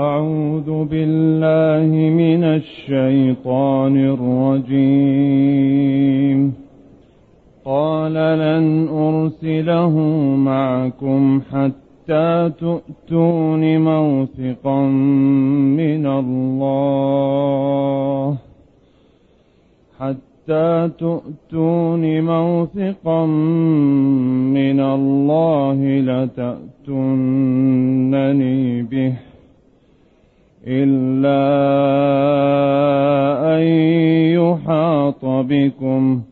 أعوذ بالله من الشيطان الرجيم. قال لن أرسله معكم حتى تؤتون موثقا من الله. حتى تؤتون موثقا من الله لتأتونني به. إلا أن يحاط بكم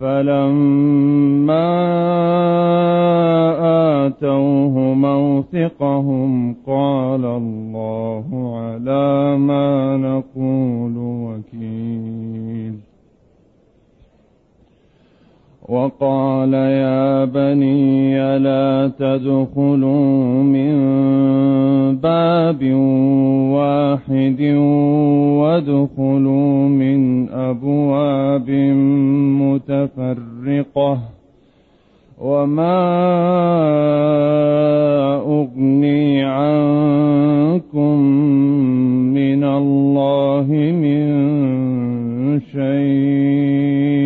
فلما آتوه موثقهم قال الله على ما نقول وكيل. وقال يا بني لا تدخلوا من باب واحد وادخلوا من أبواب متفرقة وما أغني عنكم من الله من شيء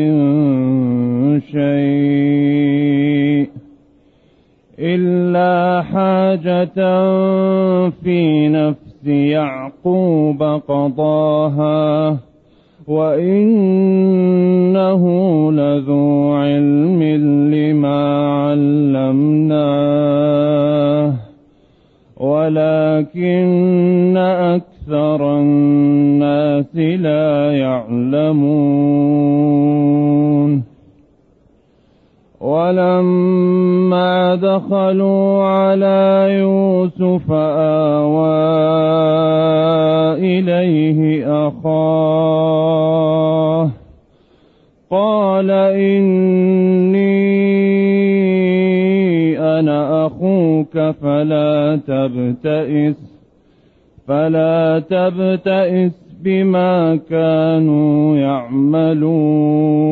حاجة في نفس يعقوب قضاها وإنه لذو علم لما علمناه. ولكن أكثر الناس لا يعلمون. ولما دخلوا على يوسف آوى إليه أخاه. قال إني أنا أخوك فلا تبتئس فلا تبتئس بما كانوا يعملون.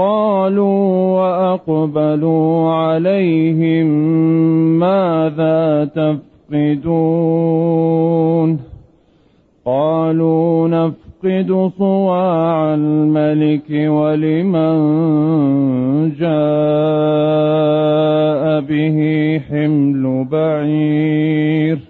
قالوا وأقبلوا عليهم ماذا تفقدون قالوا نفقد صواع الملك ولمن جاء به حمل بعير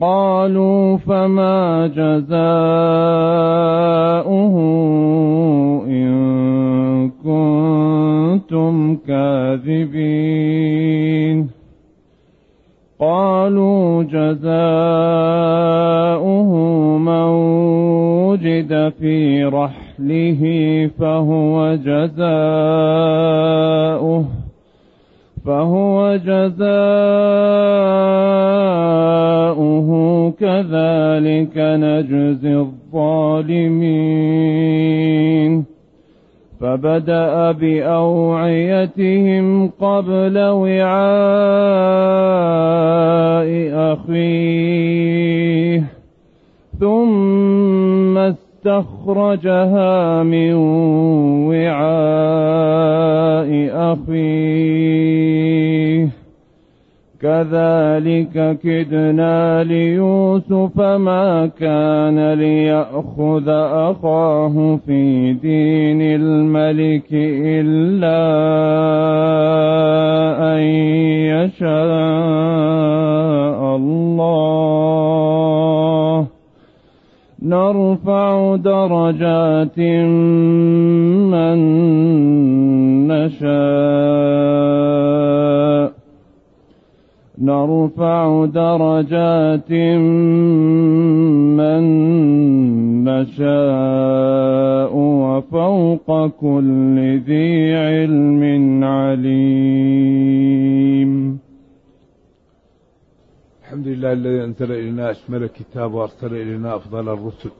قالوا فما جزاؤه إن كنتم كاذبين. قالوا جزاؤه من وجد في رحله فهو جزاؤه. فهو جزاؤه كذلك نجزي الظالمين. فبدأ بأوعيتهم قبل وعاء أخيه ثم استخرجها من وعاء أخيه. كذلك كدنا ليوسف ما كان ليأخذ أخاه في دين الملك إلا أن يشاء الله. نرفع درجات من نشاء. نرفع درجات من نشاء وفوق كل ذي علم عليم. الحمد لله الذي أنزل إلينا أشمل الكتاب وأرسل إلينا أفضل الرسل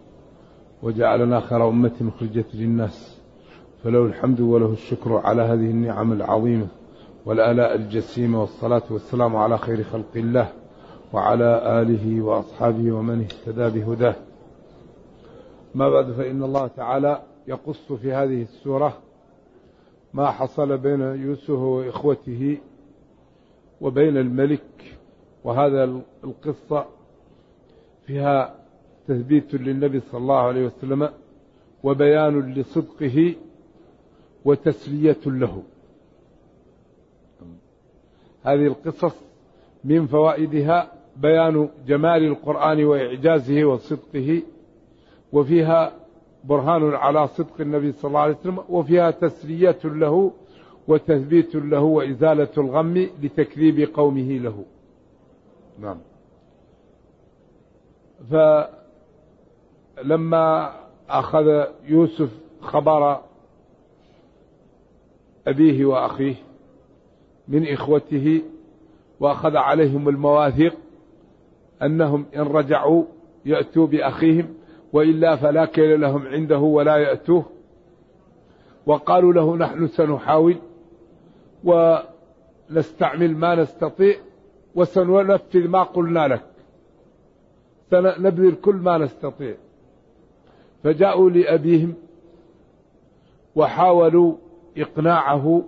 وجعلنا خير أمة أخرجت للناس. فله الحمد وله الشكر على هذه النعم العظيمة. والآلاء الجسيمة والصلاة والسلام على خير خلق الله وعلى آله وأصحابه ومن اهتدى بهداه. ما بعد فإن الله تعالى يقص في هذه السورة ما حصل بين يوسف وإخوته وبين الملك وهذا القصة فيها تثبيت للنبي صلى الله عليه وسلم وبيان لصدقه وتسلية له. هذه القصص من فوائدها بيان جمال القرآن وإعجازه وصدقه وفيها برهان على صدق النبي صلى الله عليه وسلم وفيها تسلية له وتثبيت له وإزالة الغم لتكذيب قومه له. نعم. فلما أخذ يوسف خبر أبيه وأخيه من إخوته وأخذ عليهم المواثيق أنهم إن رجعوا يأتوا بأخيهم وإلا فلا كيل لهم عنده ولا يأتوه. وقالوا له نحن سنحاول ونستعمل ما نستطيع وسننفذ ما قلنا لك. سنبذل كل ما نستطيع. فجاءوا لأبيهم وحاولوا إقناعه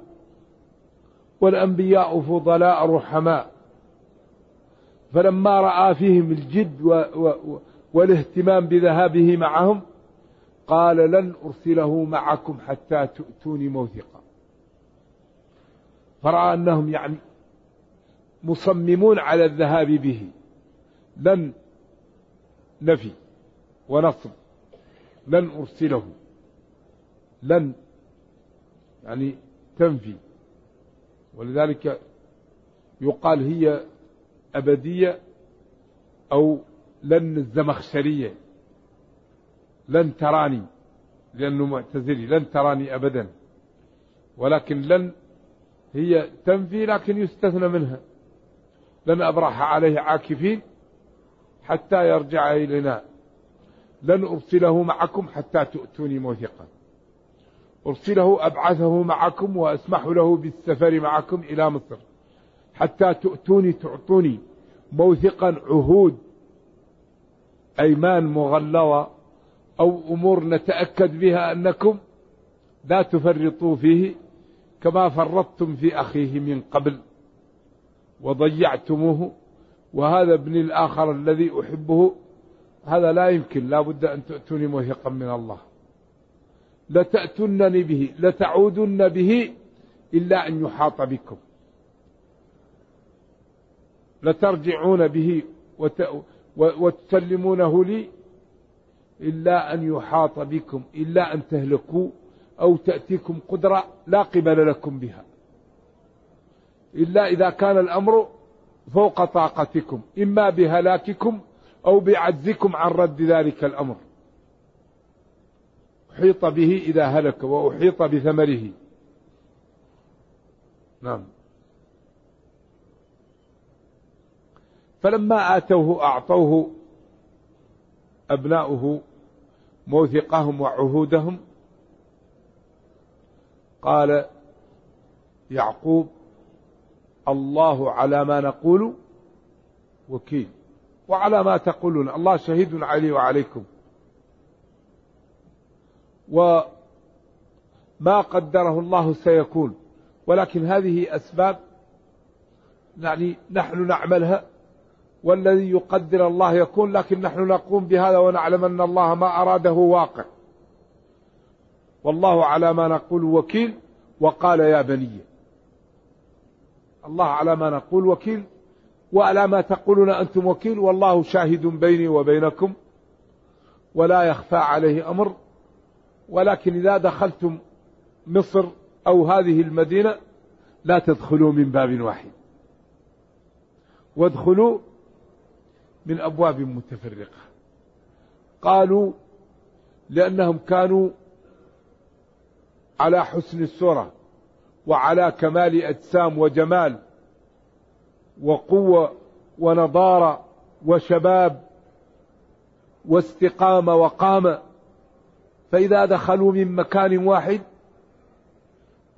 والأنبياء فضلاء رحماء. فلما رأى فيهم الجد و و والاهتمام بذهابه معهم قال لن أرسله معكم حتى تؤتوني موثقا. فرأى أنهم يعني مصممون على الذهاب به. لن نفي ونصب. لن أرسله. لن يعني تنفي. ولذلك يقال هي أبدية أو لن الزمخشرية. لن تراني لأنه معتزلي لن تراني أبدا. ولكن لن هي تنفي لكن يستثنى منها. لن أبرح عليه عاكفين حتى يرجع إلينا. لن أرسله معكم حتى تؤتوني موثقا. أرسله أبعثه معكم وأسمح له بالسفر معكم إلى مصر. حتى تؤتوني تعطوني موثقا عهود أيمان مغلظة أو أمور نتأكد بها أنكم لا تفرطوا فيه كما فرطتم في أخيه من قبل وضيعتموه. وهذا ابن الآخر الذي أحبه هذا لا يمكن لا بد أن تؤتوني موثقا من الله. لتأتنني به لتعودن به إلا أن يحاط بكم. لترجعون به وتسلمونه لي إلا أن يحاط بكم إلا أن تهلكوا أو تأتيكم قدرة لا قبل لكم بها. إلا إذا كان الأمر فوق طاقتكم إما بهلاككم أو بعجزكم عن رد ذلك الأمر. أحيط به إذا هلك وأحيط بثمره. نعم. فلما آتوه أعطوه أبناؤه موثقهم وعهودهم قال يعقوب الله على ما نقول وكيل وعلى ما تقولون الله شهيد علي وعليكم. وما قدره الله سيكون. ولكن هذه أسباب يعني نحن نعملها والذي يقدر الله يكون لكن نحن نقوم بهذا ونعلم أن الله ما أراده واقع. والله على ما نقول وكيل وقال يا بني. الله على ما نقول وكيل وعلى ما تقولون أنتم وكيل والله شاهد بيني وبينكم ولا يخفى عليه أمر. ولكن إذا دخلتم مصر أو هذه المدينة لا تدخلوا من باب واحد. وادخلوا من أبواب متفرقة. قالوا لأنهم كانوا على حسن السرة وعلى كمال أجسام وجمال وقوة ونضارة وشباب واستقامة وقامة فإذا دخلوا من مكان واحد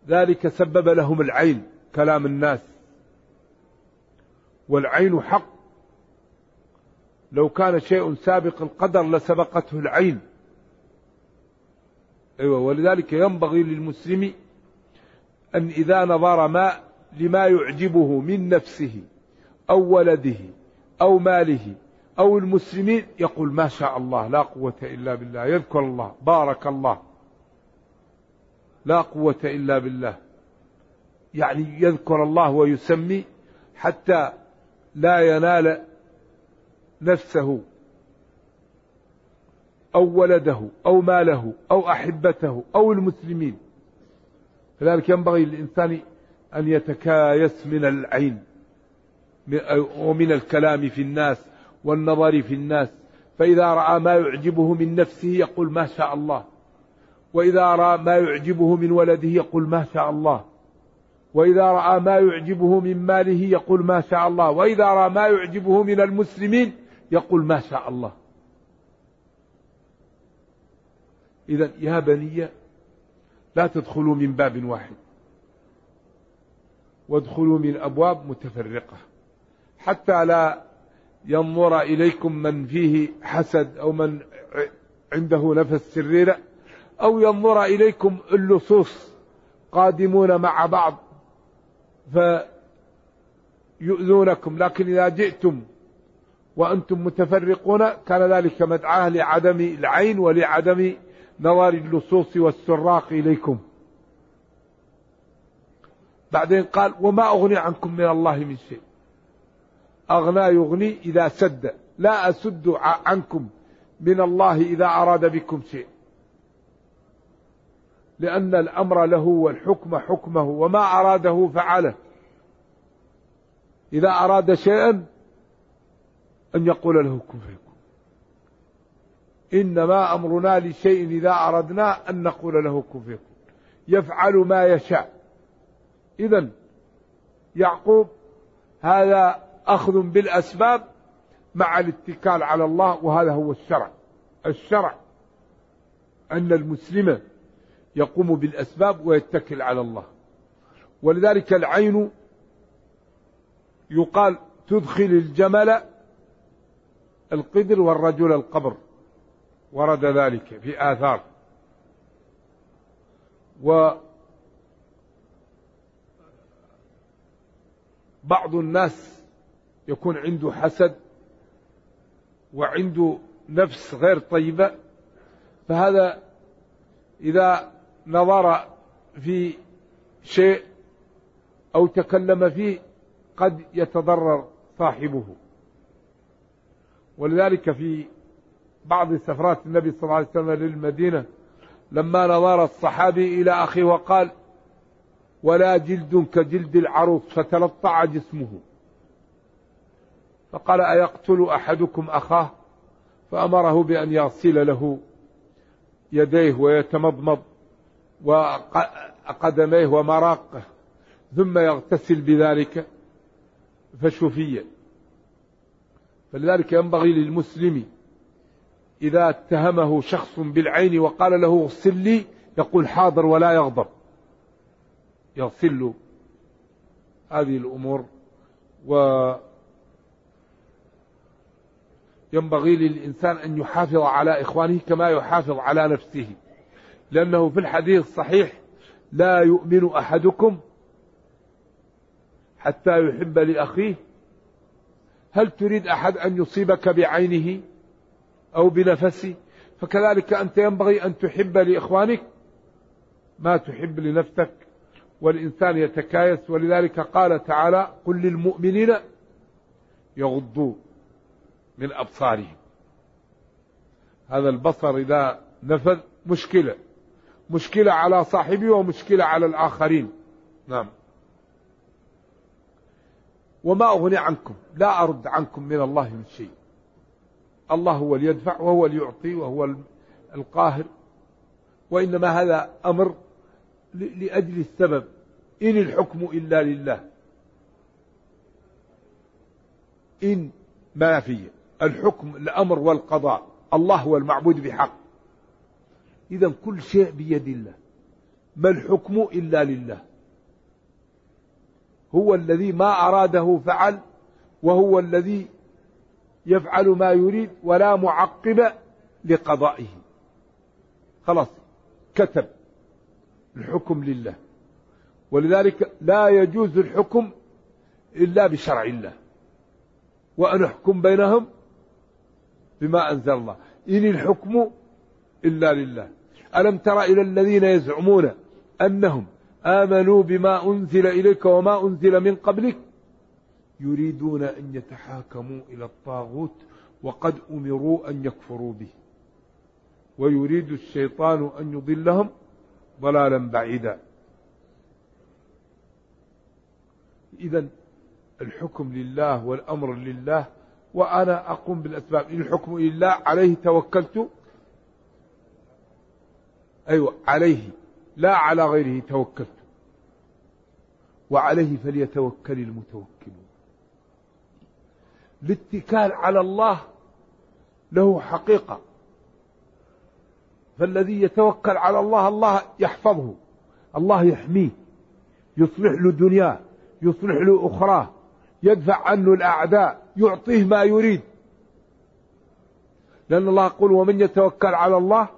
ذلك سبب لهم العين كلام الناس. والعين حق. لو كان شيء سابق القدر لسبقته العين. أيوة ولذلك ينبغي للمسلم أن إذا نظر ما لما يعجبه من نفسه أو ولده أو ماله أو المسلمين يقول ما شاء الله لا قوة إلا بالله يذكر الله بارك الله. لا قوة إلا بالله. يعني يذكر الله ويسمي حتى لا ينال نفسه أو ولده أو ماله أو أحبته أو المسلمين. لذلك ينبغي للإنسان أن يتكايس من العين ومن الكلام في الناس والنظر في الناس. فإذا رأى ما يعجبه من نفسه يقول ما شاء الله. وإذا رأى ما يعجبه من ولده يقول ما شاء الله. وإذا رأى ما يعجبه من ماله يقول ما شاء الله. وإذا رأى ما يعجبه من المسلمين يقول ما شاء الله. إذا يا بني لا تدخلوا من باب واحد. وادخلوا من أبواب متفرقة. حتى لا ينظر إليكم من فيه حسد أو من عنده نفس شريرة أو ينظر إليكم اللصوص قادمون مع بعض فيؤذونكم. لكن إذا جئتم وأنتم متفرقون كان ذلك مدعاة لعدم العين ولعدم نظر اللصوص والسراق إليكم. بعدين قال وما أغني عنكم من الله من شيء. أغنى يغني إذا سد. لا أسد عنكم. من الله إذا أراد بكم شيء. لأن الأمر له والحكم حكمه. وما أراده فعله. إذا أراد شيئا أن يقول له كن فيكون. إنما أمرنا لشيء إذا أردنا أن نقول له كن فيكون. يفعل ما يشاء. إذا يعقوب هذا أخذ بالأسباب مع الاتكال على الله وهذا هو الشرع. الشرع أن المسلم يقوم بالأسباب ويتكل على الله. ولذلك العين يقال تدخل الجمل القدر والرجل القبر. ورد ذلك في آثار. و بعض الناس يكون عنده حسد وعنده نفس غير طيبة فهذا إذا نظر في شيء أو تكلم فيه قد يتضرر صاحبه. ولذلك في بعض سفرات النبي صلى الله عليه وسلم للمدينة لما نظر الصحابي إلى أخيه وقال ولا جلد كجلد العروس فتلطع جسمه. فقال أيقتل أحدكم أخاه؟ فأمره بأن يغسل له يديه ويتمضمض وقدميه ومراقه ثم يغتسل بذلك فشفي فلذلك ينبغي للمسلم إذا اتهمه شخص بالعين وقال له اغسل لي يقول حاضر ولا يغضب. يغسل له هذه الأمور و ينبغي للإنسان أن يحافظ على إخوانه كما يحافظ على نفسه. لأنه في الحديث الصحيح لا يؤمن أحدكم حتى يحب لأخيه. هل تريد أحد أن يصيبك بعينه أو بنفسه؟ فكذلك أنت ينبغي أن تحب لإخوانك ما تحب لنفسك. والإنسان يتكايس. ولذلك قال تعالى قل للمؤمنين يغضوا من أبصارهم. هذا البصر إذا نفذ مشكلة. مشكلة على صاحبه ومشكلة على الآخرين. نعم. وما أغني عنكم. لا أرد عنكم من الله من شيء. الله هو اللي يدفع وهو اللي يعطي وهو القاهر. وإنما هذا أمر لأجل السبب. إن الحكم إلا لله. إن ما في. الحكم الأمر والقضاء. الله هو المعبود بحق. إذا كل شيء بيد الله. ما الحكم إلا لله. هو الذي ما أراده فعل وهو الذي يفعل ما يريد ولا معقب لقضائه. خلاص كتب الحكم لله. ولذلك لا يجوز الحكم إلا بشرع الله. وأن أحكم بينهم بما أنزل الله. إن الحكم إلا لله. ألم تر إلى الذين يزعمون أنهم آمنوا بما أنزل إليك وما أنزل من قبلك؟ يريدون أن يتحاكموا إلى الطاغوت وقد أمروا أن يكفروا به. ويريد الشيطان أن يضلهم ضلالا بعيدا. إذا الحكم لله والأمر لله وأنا أقوم بالأسباب. إن الحكم لله عليه توكلت. أيوة عليه. لا على غيره توكلت. وعليه فليتوكل المتوكلون. الاتكال على الله له حقيقة. فالذي يتوكل على الله الله يحفظه. الله يحميه. يصلح له دنياه يصلح له أخراه يدفع عنه الأعداء. يعطيه ما يريد. لأن الله يقول ومن يتوكل على الله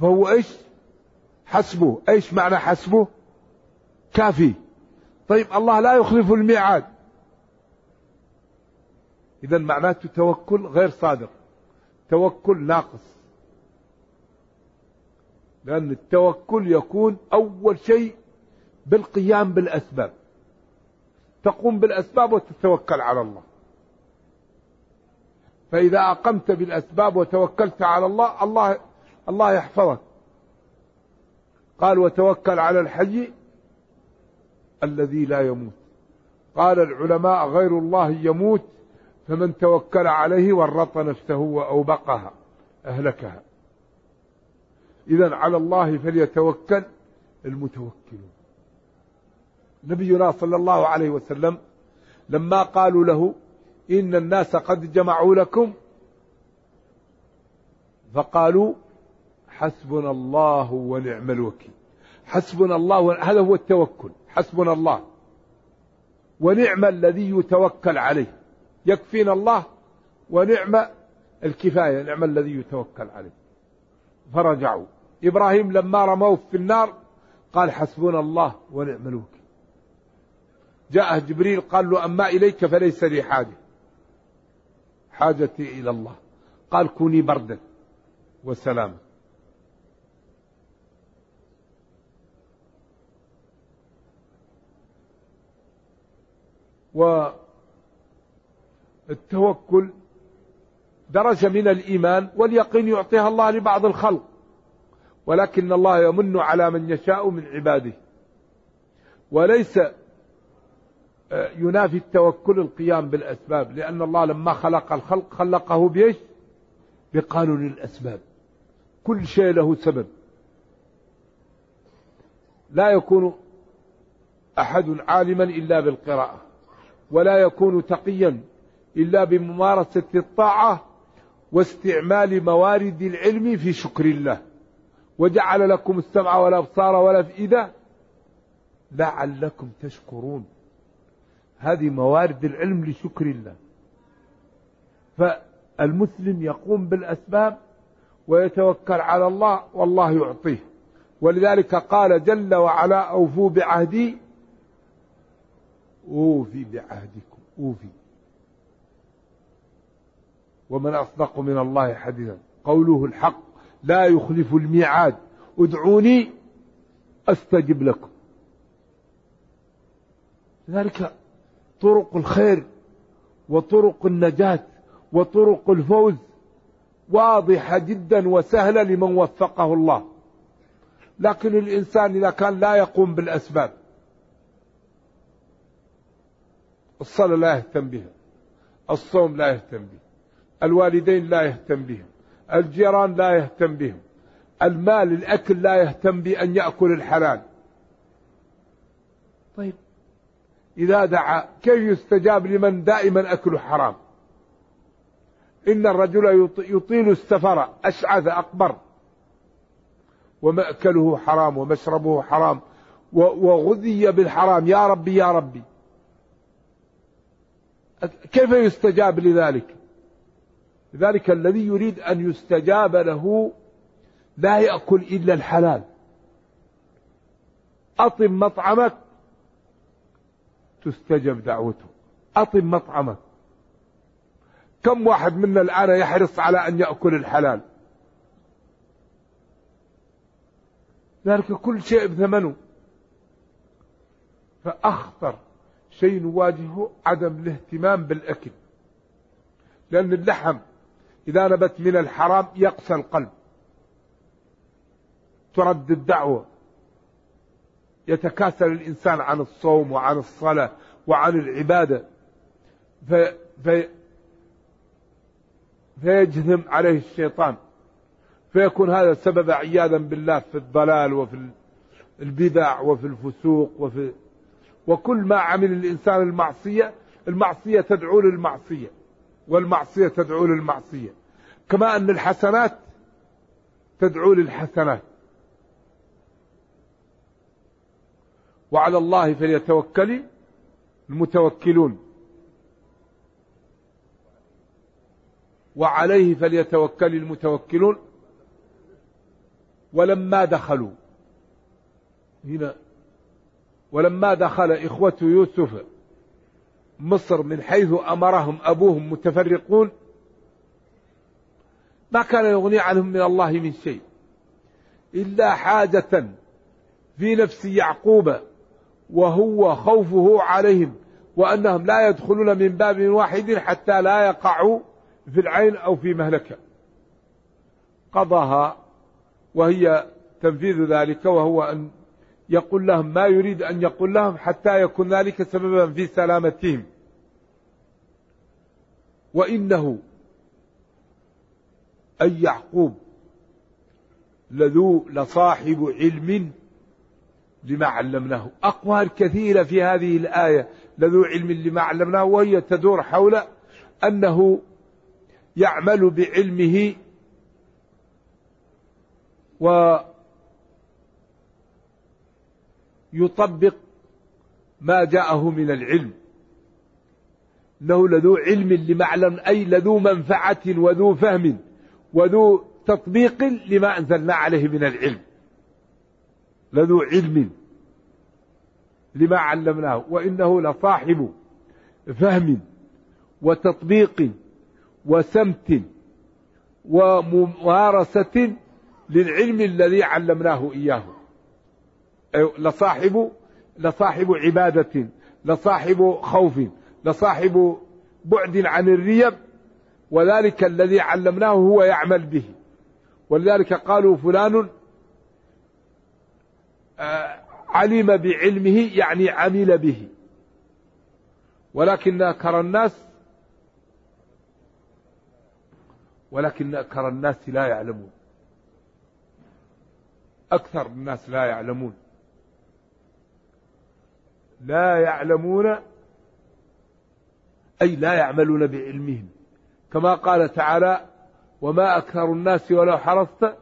فهو إيش؟ حسبه. إيش معنى حسبه؟ كافي. طيب الله لا يخلف الميعاد. إذا معناته توكل غير صادق. توكل ناقص. لأن التوكل يكون أول شيء بالقيام بالأسباب. تقوم بالأسباب وتتوكل على الله. فإذا أقمت بالأسباب وتوكلت على الله الله الله يحفظك. قال وتوكل على الحي الذي لا يموت. قال العلماء غير الله يموت فمن توكل عليه ورط نفسه وأوبقها أهلكها. إذا على الله فليتوكل المتوكلون. نبينا صلى الله عليه وسلم لما قالوا له إن الناس قد جمعوا لكم فقالوا حسبنا الله ونعم الوكيل. حسبنا الله هذا هو التوكل حسبنا الله. ونعم الذي يتوكل عليه. يكفينا الله ونعم الكفاية نعم الذي يتوكل عليه. فرجعوا. إبراهيم لما رموه في النار قال حسبنا الله ونعم الوكيل. جاءه جبريل قال له أما إليك فليس لي حاجة. حاجتي إلى الله. قال كوني بردا وسلاما. والتوكل درجة من الإيمان واليقين يعطيها الله لبعض الخلق. ولكن الله يمن على من يشاء من عباده. وليس ينافي التوكل القيام بالأسباب لأن الله لما خلق الخلق خلقه بإيش؟ بقانون الأسباب. كل شيء له سبب. لا يكون أحد عالما إلا بالقراءة ولا يكون تقيا إلا بممارسة الطاعة واستعمال موارد العلم في شكر الله. وجعل لكم السمع والأبصار والأفئدة لعلكم تشكرون. هذه موارد العلم لشكر الله. المسلم يقوم بالأسباب ويتوكل على الله والله يعطيه. ولذلك قال جل وعلا أوفوا بعهدي. أوفي بعهدكم. أوفي. ومن أصدق من الله حديثا. قوله الحق لا يخلف الميعاد. ادعوني أستجب لكم. لذلك طرق الخير وطرق النجاة وطرق الفوز واضحة جدا وسهلة لمن وفقه الله. لكن الإنسان إذا كان لا يقوم بالأسباب الصلاة لا يهتم بها الصوم لا يهتم به الوالدين لا يهتم بهم الجيران لا يهتم بهم المال الأكل لا يهتم بأن يأكل الحلال طيب إذا دعا كيف يستجاب لمن دائما أكله حرام؟ إن الرجل يطيل السفر أشعث أقبر. ومأكله حرام ومشربه حرام وغذي بالحرام. يا ربي يا ربي. كيف يستجاب لذلك؟ لذلك الذي يريد أن يستجاب له لا يأكل إلا الحلال. أطم مطعمك تستجب دعوته. أطم مطعمك كم واحد منا الآن يحرص على أن يأكل الحلال؟ ذلك كل شيء بثمنه. فأخطر شيء نواجهه عدم الاهتمام بالأكل. لأن اللحم إذا نبت من الحرام يقسى القلب. ترد الدعوة. يتكاسل الإنسان عن الصوم وعن الصلاة وعن العبادة. في في فيجذم عليه الشيطان. فيكون هذا سبب عياذا بالله في الضلال وفي البدع وفي الفسوق وفي وكل ما عمل الإنسان المعصية المعصية تدعو للمعصية والمعصية تدعو للمعصية. كما أن الحسنات تدعو للحسنات. وعلى الله فليتوكل المتوكلون. وعليه فليتوكل المتوكلون. ولما دخلوا هنا ولما دخل إخوة يوسف مصر من حيث أمرهم أبوهم متفرقون ما كان يغني عنهم من الله من شيء إلا حاجة في نفس يعقوب وهو خوفه عليهم وأنهم لا يدخلون من باب واحد حتى لا يقعوا في العين أو في مهلكة. قضاها وهي تنفيذ ذلك وهو أن يقول لهم ما يريد أن يقول لهم حتى يكون ذلك سببا في سلامتهم. وإنه أي يعقوب لذو لصاحب علم لما علمناه. أقوال كثيرة في هذه الآية لذو علم لما علمناه وهي تدور حول أنه يعمل بعلمه ويطبق ما جاءه من العلم. إنه لذو علم لمعلم أي لذو منفعة وذو فهم وذو تطبيق لما أنزلنا عليه من العلم. لذو علم لما علمناه وإنه لصاحب فهم وتطبيق وسمت وممارسة للعلم الذي علمناه إياه. لصاحب لصاحب عبادة لصاحب خوف لصاحب بعد عن الريب وذلك الذي علمناه هو يعمل به. ولذلك قالوا فلان علم بعلمه يعني عمل به. ولكن أكثر الناس ولكن أكثر الناس لا يعلمون. أكثر الناس لا يعلمون. لا يعلمون أي لا يعملون بعلمهم. كما قال تعالى وما أكثر الناس ولو حرصت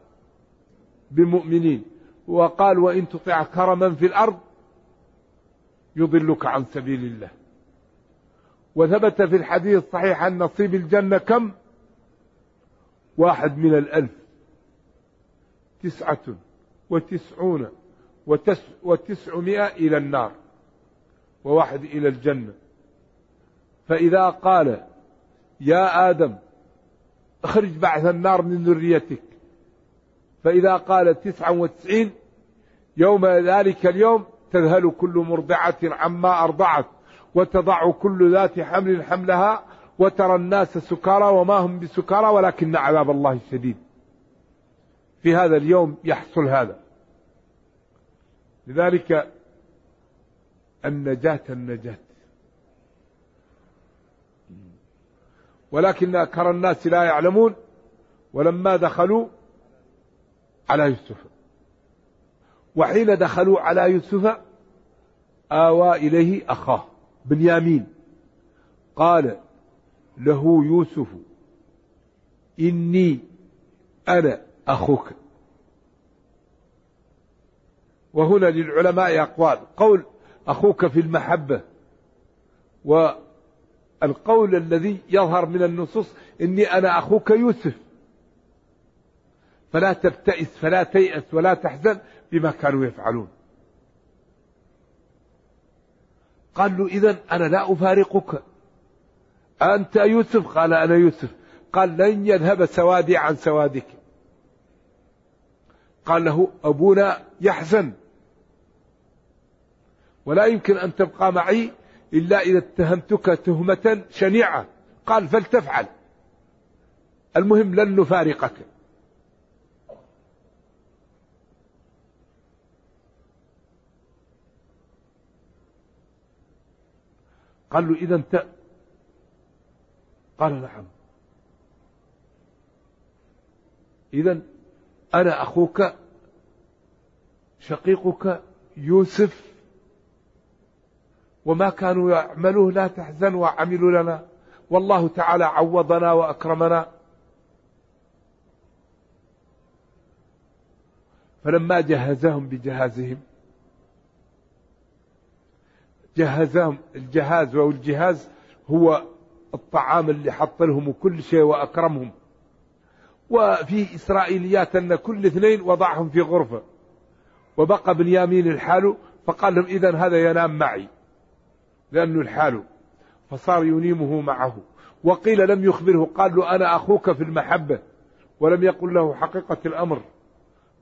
بمؤمنين. وقال وإن تطع كرما في الأرض يضلك عن سبيل الله. وثبت في الحديث الصحيح أن نصيب الجنة كم؟ واحد من الألف. تسعة وتسعون وتس وتسعمائة إلى النار وواحد إلى الجنة. فإذا قال يا آدم اخرج بعث النار من ذريتك. فإذا قال تسعة وتسعين يوم ذلك اليوم تذهل كل مرضعة عما أرضعت وتضع كل ذات حمل حملها وترى الناس سكارى وما هم بسكارى ولكن عذاب الله شديد. في هذا اليوم يحصل هذا. لذلك النجاة النجاة. ولكن أكثر الناس لا يعلمون ولما دخلوا على يوسف. وحين دخلوا على يوسف آوى إليه أخاه بنيامين. قال له يوسف إني أنا أخوك. وهنا للعلماء أقوال. قول أخوك في المحبة. والقول الذي يظهر من النصوص إني أنا أخوك يوسف. فلا تبتئس فلا تيأس ولا تحزن بما كانوا يفعلون. قال له إذا أنا لا أفارقك. أنت يوسف؟ قال أنا يوسف. قال لن يذهب سوادي عن سوادك. قال له أبونا يحزن. ولا يمكن أن تبقى معي إلا إذا اتهمتك تهمة شنيعة. قال فلتفعل. المهم لن نفارقك. قال له إذا أنت قال نعم. إذا أنا أخوك شقيقك يوسف وما كانوا يعملوه لا تحزن وعملوا لنا. والله تعالى عوضنا وأكرمنا. فلما جهزهم بجهازهم جهزهم الجهاز أو الجهاز هو الطعام اللي حط لهم وكل شيء وأكرمهم. وفي إسرائيليات أن كل اثنين وضعهم في غرفة. وبقى بنيامين الحال فقال لهم إذا هذا ينام معي. لأنه الحال فصار ينيمه معه. وقيل لم يخبره. قال له أنا أخوك في المحبة. ولم يقل له حقيقة الأمر.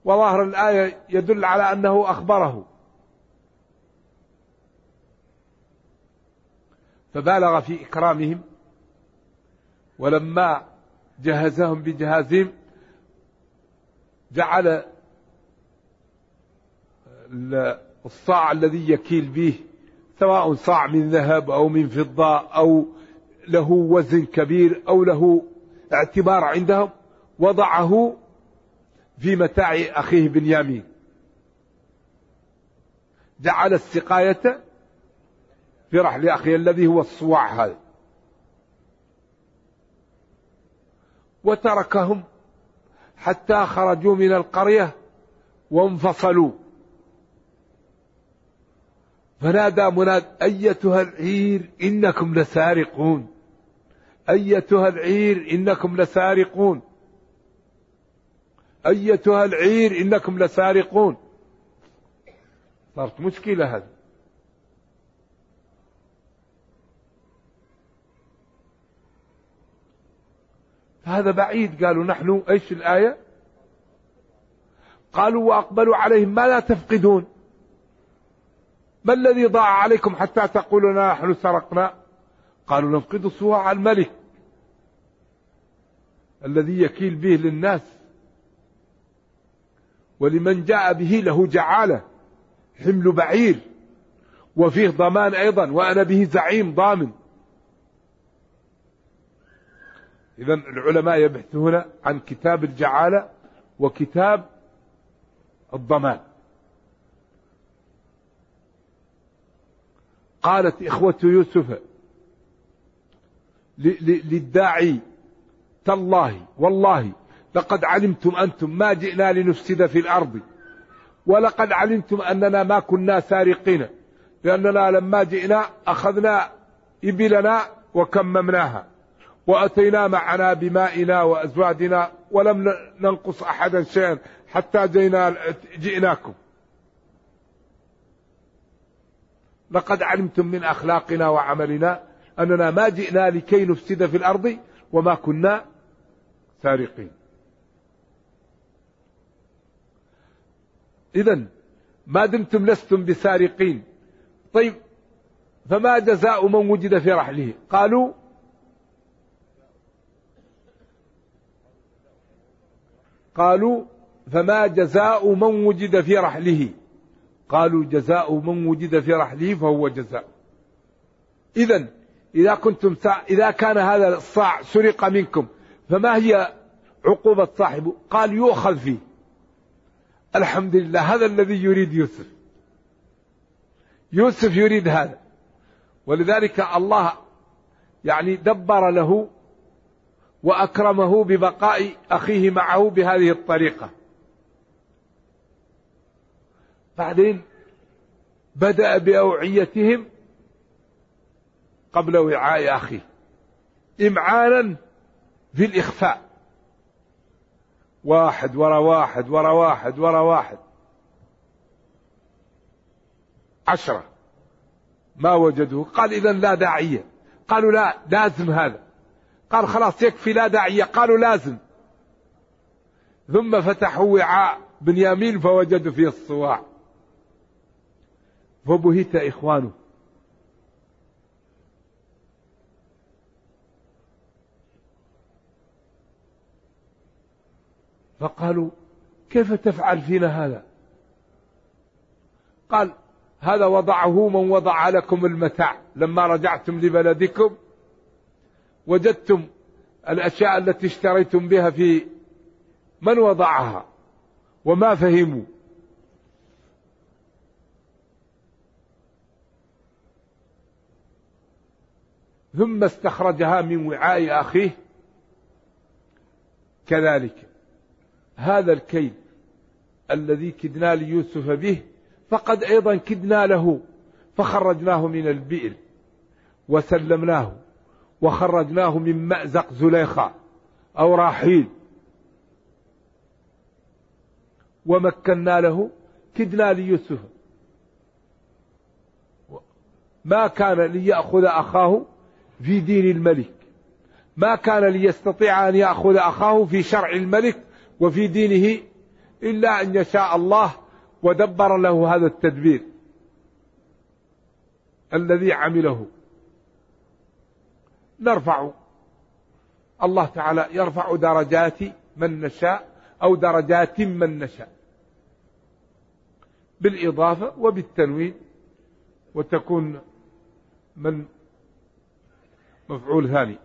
وظاهر الآية يدل على أنه أخبره. فبالغ في إكرامهم ولما جهزهم بجهازهم جعل الصاع الذي يكيل به سواء صاع من ذهب أو من فضة أو له وزن كبير أو له اعتبار عندهم وضعه في متاع أخيه بنيامين. جعل السقاية في رحل أخيه الذي هو الصواع هذا. وتركهم حتى خرجوا من القرية وانفصلوا. فنادى مناد أيتها العير إنكم لسارقون. أيتها العير إنكم لسارقون. أيتها العير إنكم لسارقون. صارت مشكلة هذه. هذا بعيد. قالوا نحن إيش الآية؟ قالوا وأقبلوا عليهم ما لا تفقدون. ما الذي ضاع عليكم حتى تقولون نحن سرقنا؟ قالوا نفقد صواع الملك الذي يكيل به للناس. ولمن جاء به له جعالة حمل بعير وفيه ضمان أيضا وأنا به زعيم ضامن. إذا العلماء يبحثون عن كتاب الجعالة وكتاب الضمان. قالت إخوة يوسف للداعي تالله والله لقد علمتم أنتم ما جئنا لنفسد في الأرض ولقد علمتم أننا ما كنا سارقين لأننا لما جئنا أخذنا إبلنا وكممناها. وأتينا معنا بمائنا وأزوادنا ولم ننقص أحدا شيئا حتى جينا جئناكم. لقد علمتم من أخلاقنا وعملنا أننا ما جئنا لكي نفسد في الأرض وما كنا سارقين. إذا ما دمتم لستم بسارقين. طيب فما جزاء من وجد في رحله؟ قالوا قالوا فما جزاء من وجد في رحله. قالوا جزاء من وجد في رحله فهو جزاء. إذا إذا كنتم. إذا كان هذا الصاع سرق منكم فما هي عقوبة صاحبه قال يؤخذ فيه. الحمد لله هذا الذي يريد يوسف يوسف يريد هذا. ولذلك الله يعني دبر له وأكرمه ببقاء أخيه معه بهذه الطريقة. بعدين بدأ بأوعيتهم قبل وعاء أخيه إمعانا في الإخفاء. واحد ورا واحد ورا واحد ورا واحد. عشرة. ما وجدوه؟ قال إذا لا داعية. قالوا لا لازم هذا. قال خلاص يكفي لا داعية قالوا لازم. ثم فتحوا وعاء بنيامين فوجدوا فيه الصواع. فبهت إخوانه. فقالوا كيف تفعل فينا هذا؟ قال هذا وضعه من وضع لكم المتاع. لما رجعتم لبلدكم وجدتم الأشياء التي اشتريتم بها في من وضعها وما فهموا. ثم استخرجها من وعاء أخيه. كذلك هذا الكيد الذي كدنا ليوسف به فقد أيضا كدنا له فخرجناه من البئر وسلمناه. وخرجناه من مأزق زليخة أو راحيل. ومكنا له كدنا ليوسف. ما كان ليأخذ أخاه في دين الملك. ما كان ليستطيع أن يأخذ أخاه في شرع الملك وفي دينه إلا أن يشاء الله ودبر له هذا التدبير الذي عمله. نرفع الله تعالى يرفع درجات من نشاء أو درجات من نشاء. بالإضافة وبالتنوين وتكون من مفعول ثاني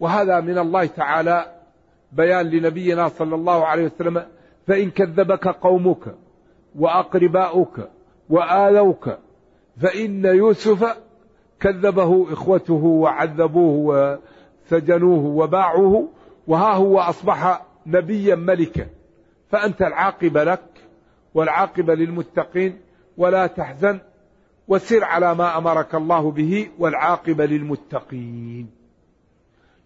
وهذا من الله تعالى بيان لنبينا صلى الله عليه وسلم فإن كذبك قومك وأقرباؤك وآذوك فإن يوسف كذبه إخوته وعذبوه وسجنوه وباعوه وها هو أصبح نبيا ملكا. فأنت العاقبة لك والعاقبة للمتقين ولا تحزن وسر على ما أمرك الله به والعاقبة للمتقين.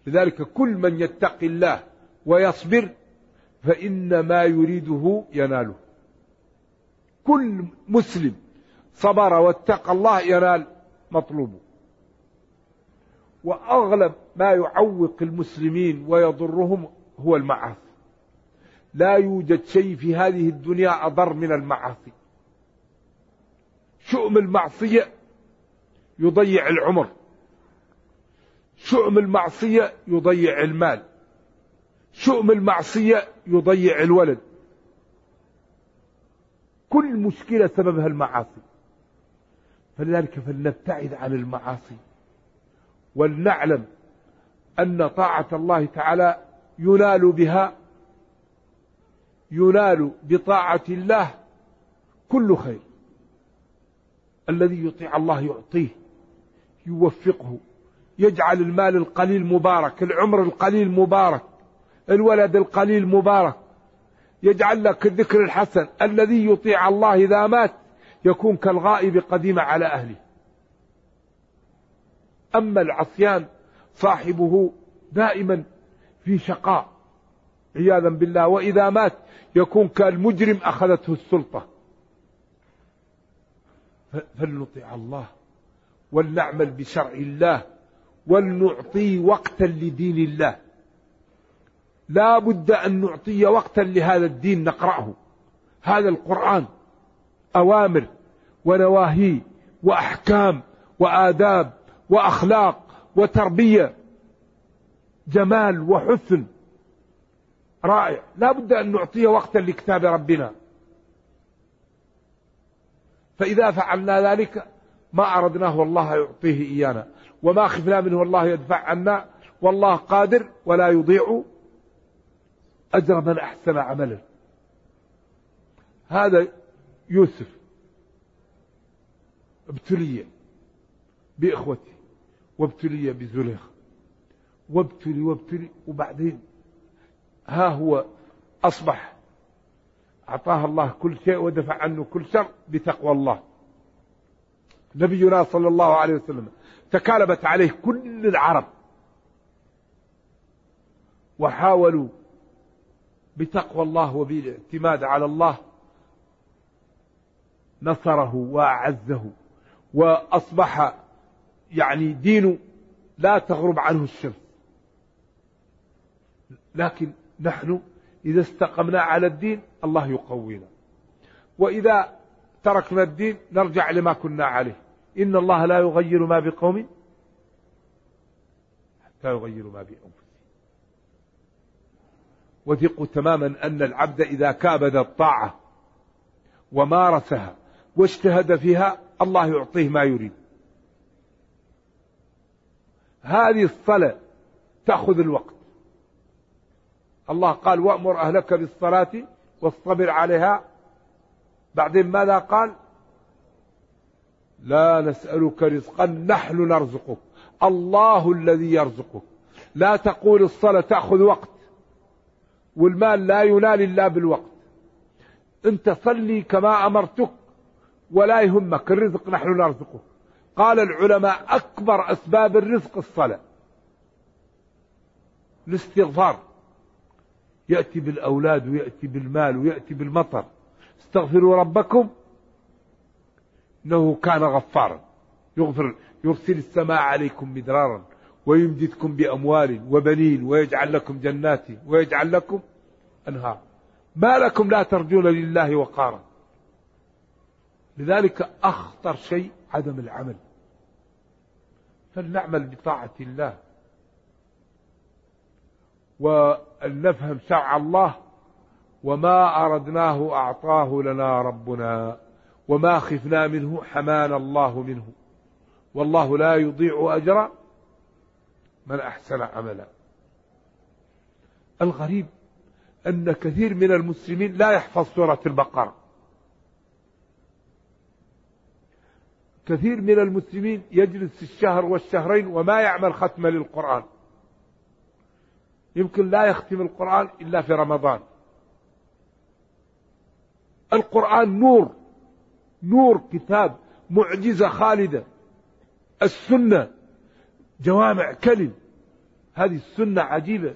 لذلك كل من يتقي الله ويصبر فإن ما يريده يناله. كل مسلم صبر واتقى الله ينال مطلوبه. وأغلب ما يعوق المسلمين ويضرهم هو المعاصي. لا يوجد شيء في هذه الدنيا أضر من المعاصي. شؤم المعصية يضيع العمر. شؤم المعصية يضيع المال. شؤم المعصية يضيع الولد. كل مشكلة سببها المعاصي. فلذلك فلنبتعد عن المعاصي. ولنعلم أن طاعة الله تعالى ينال بها ينال بطاعة الله كل خير. الذي يطيع الله يعطيه يوفقه يجعل المال القليل مبارك العمر القليل مبارك الولد القليل مبارك يجعل لك الذكر الحسن الذي يطيع الله إذا مات يكون كالغائب قديم على أهله. أما العصيان صاحبه دائما في شقاء عياذا بالله وإذا مات يكون كالمجرم أخذته السلطة. فلنطيع الله ولنعمل بشرع الله ولنعطي وقتا لدين الله. لا بد أن نعطي وقتا لهذا الدين نقرأه. هذا القرآن أوامر ونواهي وأحكام وآداب وأخلاق وتربية. جمال وحسن رائع. لا بد أن نعطيه وقتا لكتاب ربنا. فإذا فعلنا ذلك ما أردناه والله يعطيه إيانا. وما خفنا منه والله يدفع عنا. والله قادر ولا يضيع. أجر من أحسن عملا هذا يوسف ابتلي بإخوته وابتلي بزليخ وابتلي وابتلي وبعدين ها هو أصبح أعطاه الله كل شيء ودفع عنه كل شر بتقوى الله. نبينا صلى الله عليه وسلم تكالبت عليه كل العرب. وحاولوا بتقوى الله وبالاعتماد على الله نصره وأعزه وأصبح يعني دينه لا تغرب عنه الشمس لكن نحن إذا استقمنا على الدين الله يقوينا. وإذا تركنا الدين نرجع لما كنا عليه. إن الله لا يغير ما بقوم حتى يغيروا ما بأنفسهم. وثقوا تماما أن العبد إذا كابد الطاعة ومارسها واجتهد فيها الله يعطيه ما يريد. هذه الصلاة تأخذ الوقت. الله قال وأمر أهلك بالصلاة واصطبر عليها. بعدين ماذا قال؟ لا نسألك رزقا نحن نرزقك الله الذي يرزقك. لا تقول الصلاة تأخذ وقت. والمال لا ينال إلا بالوقت. أنت صلي كما أمرتك ولا يهمك الرزق نحن نرزقه. قال العلماء أكبر أسباب الرزق الصلاة. الاستغفار. يأتي بالأولاد ويأتي بالمال ويأتي بالمطر. استغفروا ربكم إنه كان غفارا. يغفر يرسل السماء عليكم مدرارا. ويمددكم بأموال وبنين ويجعل لكم جنات ويجعل لكم أنهار. ما لكم لا ترجون لله وقارا. لذلك أخطر شيء عدم العمل. فلنعمل بطاعة الله. وأن نفهم شرع الله. وما أردناه أعطاه لنا ربنا. وما خفنا منه حمانا الله منه. والله لا يضيع أجر من أحسن عملا. الغريب أن كثير من المسلمين لا يحفظ سورة البقرة. كثير من المسلمين يجلس الشهر والشهرين وما يعمل ختمة للقرآن. يمكن لا يختم القرآن إلا في رمضان. القرآن نور نور كتاب معجزة خالدة. السنة جوامع كلم. هذه السنة عجيبة.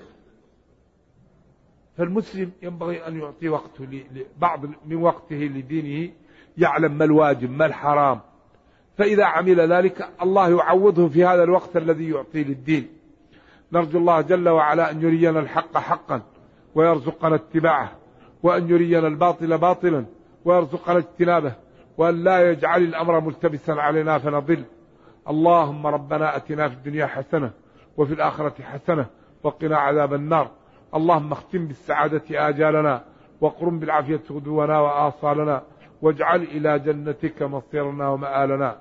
فالمسلم ينبغي أن يعطي وقته بعض من وقته لدينه يعلم ما الواجب ما الحرام. فإذا عمل ذلك الله يعوضه في هذا الوقت الذي يعطيه للدين. نرجو الله جل وعلا أن يرينا الحق حقا ويرزقنا اتباعه وأن يرينا الباطل باطلا ويرزقنا اجتنابه وأن لا يجعل الأمر ملتبسا علينا فنضل. اللهم ربنا أتنا في الدنيا حسنة وفي الآخرة حسنة وقنا عذاب النار. اللهم اختم بالسعادة آجالنا وقرم بالعافية غدونا وآصالنا واجعل إلى جنتك مصيرنا ومآلنا.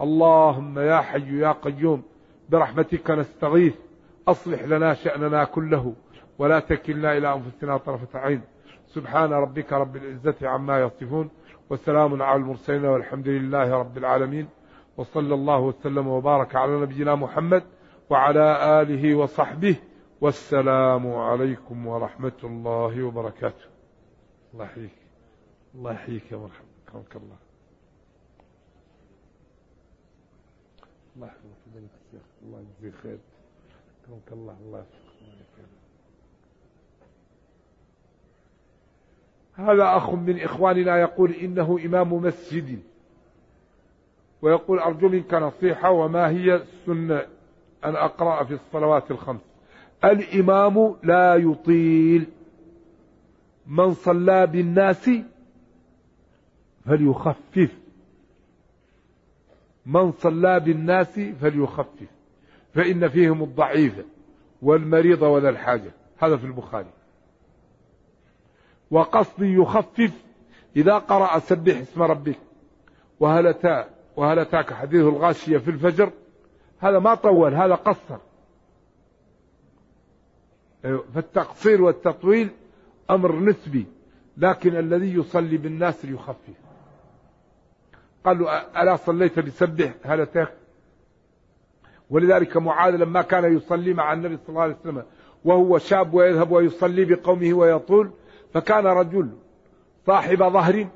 اللهم يا حي يا قيوم برحمتك نستغيث. أصلح لنا شأننا كله ولا تكلنا إلى أنفسنا طرفة عين. سبحان ربك رب العزة عما يصفون وسلام على المرسلين والحمد لله رب العالمين. وصلى الله وسلم وبارك على نبينا محمد وعلى آله وصحبه والسلام عليكم ورحمة الله وبركاته. الله يحييك. الله يحييك يا مرحبا. كرمك الله. الله يحفظك. بنت الشيخ الله يجزيك خير كرمك الله. الله يحفظك. هذا أخ من إخواننا يقول إنه إمام مسجد. ويقول أرجو منك نصيحة وما هي السنة أن أقرأ في الصلوات الخمس. الإمام لا يطيل. من صلى بالناس فليخفف. من صلى بالناس فليخفف. فإن فيهم الضعيف والمريض وذا الحاجة. هذا في البخاري. وقصد يخفف. إذا قرأ سبح اسم ربك. وهل وهل أتاك حديث الغاشية في الفجر؟ هذا ما طول هذا قصر. فالتقصير والتطويل أمر نسبي لكن الذي يصلي بالناس ليخفف. قال له ألا صليت بسبح هل أتاك؟ ولذلك معاذ لما كان يصلي مع النبي صلى الله عليه وسلم وهو شاب ويذهب ويصلي بقومه ويطول فكان رجل صاحب ظهر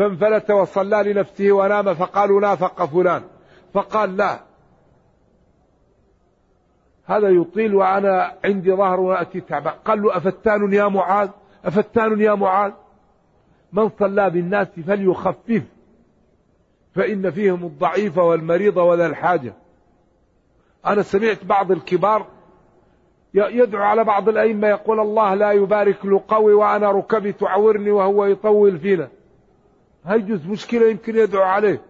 فانفلت وصلى لنفسه ونام فقالوا نافق فلان. فقال لا. هذا يطيل وأنا عندي ظهر وأتي تعبان قال له أفتان يا معاذ؟ أفتان يا معاذ؟ من صلى بالناس فليخفف. فإن فيهم الضعيف والمريض وذا الحاجة. أنا سمعت بعض الكبار يدعو على بعض الأئمة يقول الله لا يبارك له قوي وأنا ركبي تعورني وهو يطول فينا. هيجوز مشكلة يمكن يدعو عليه.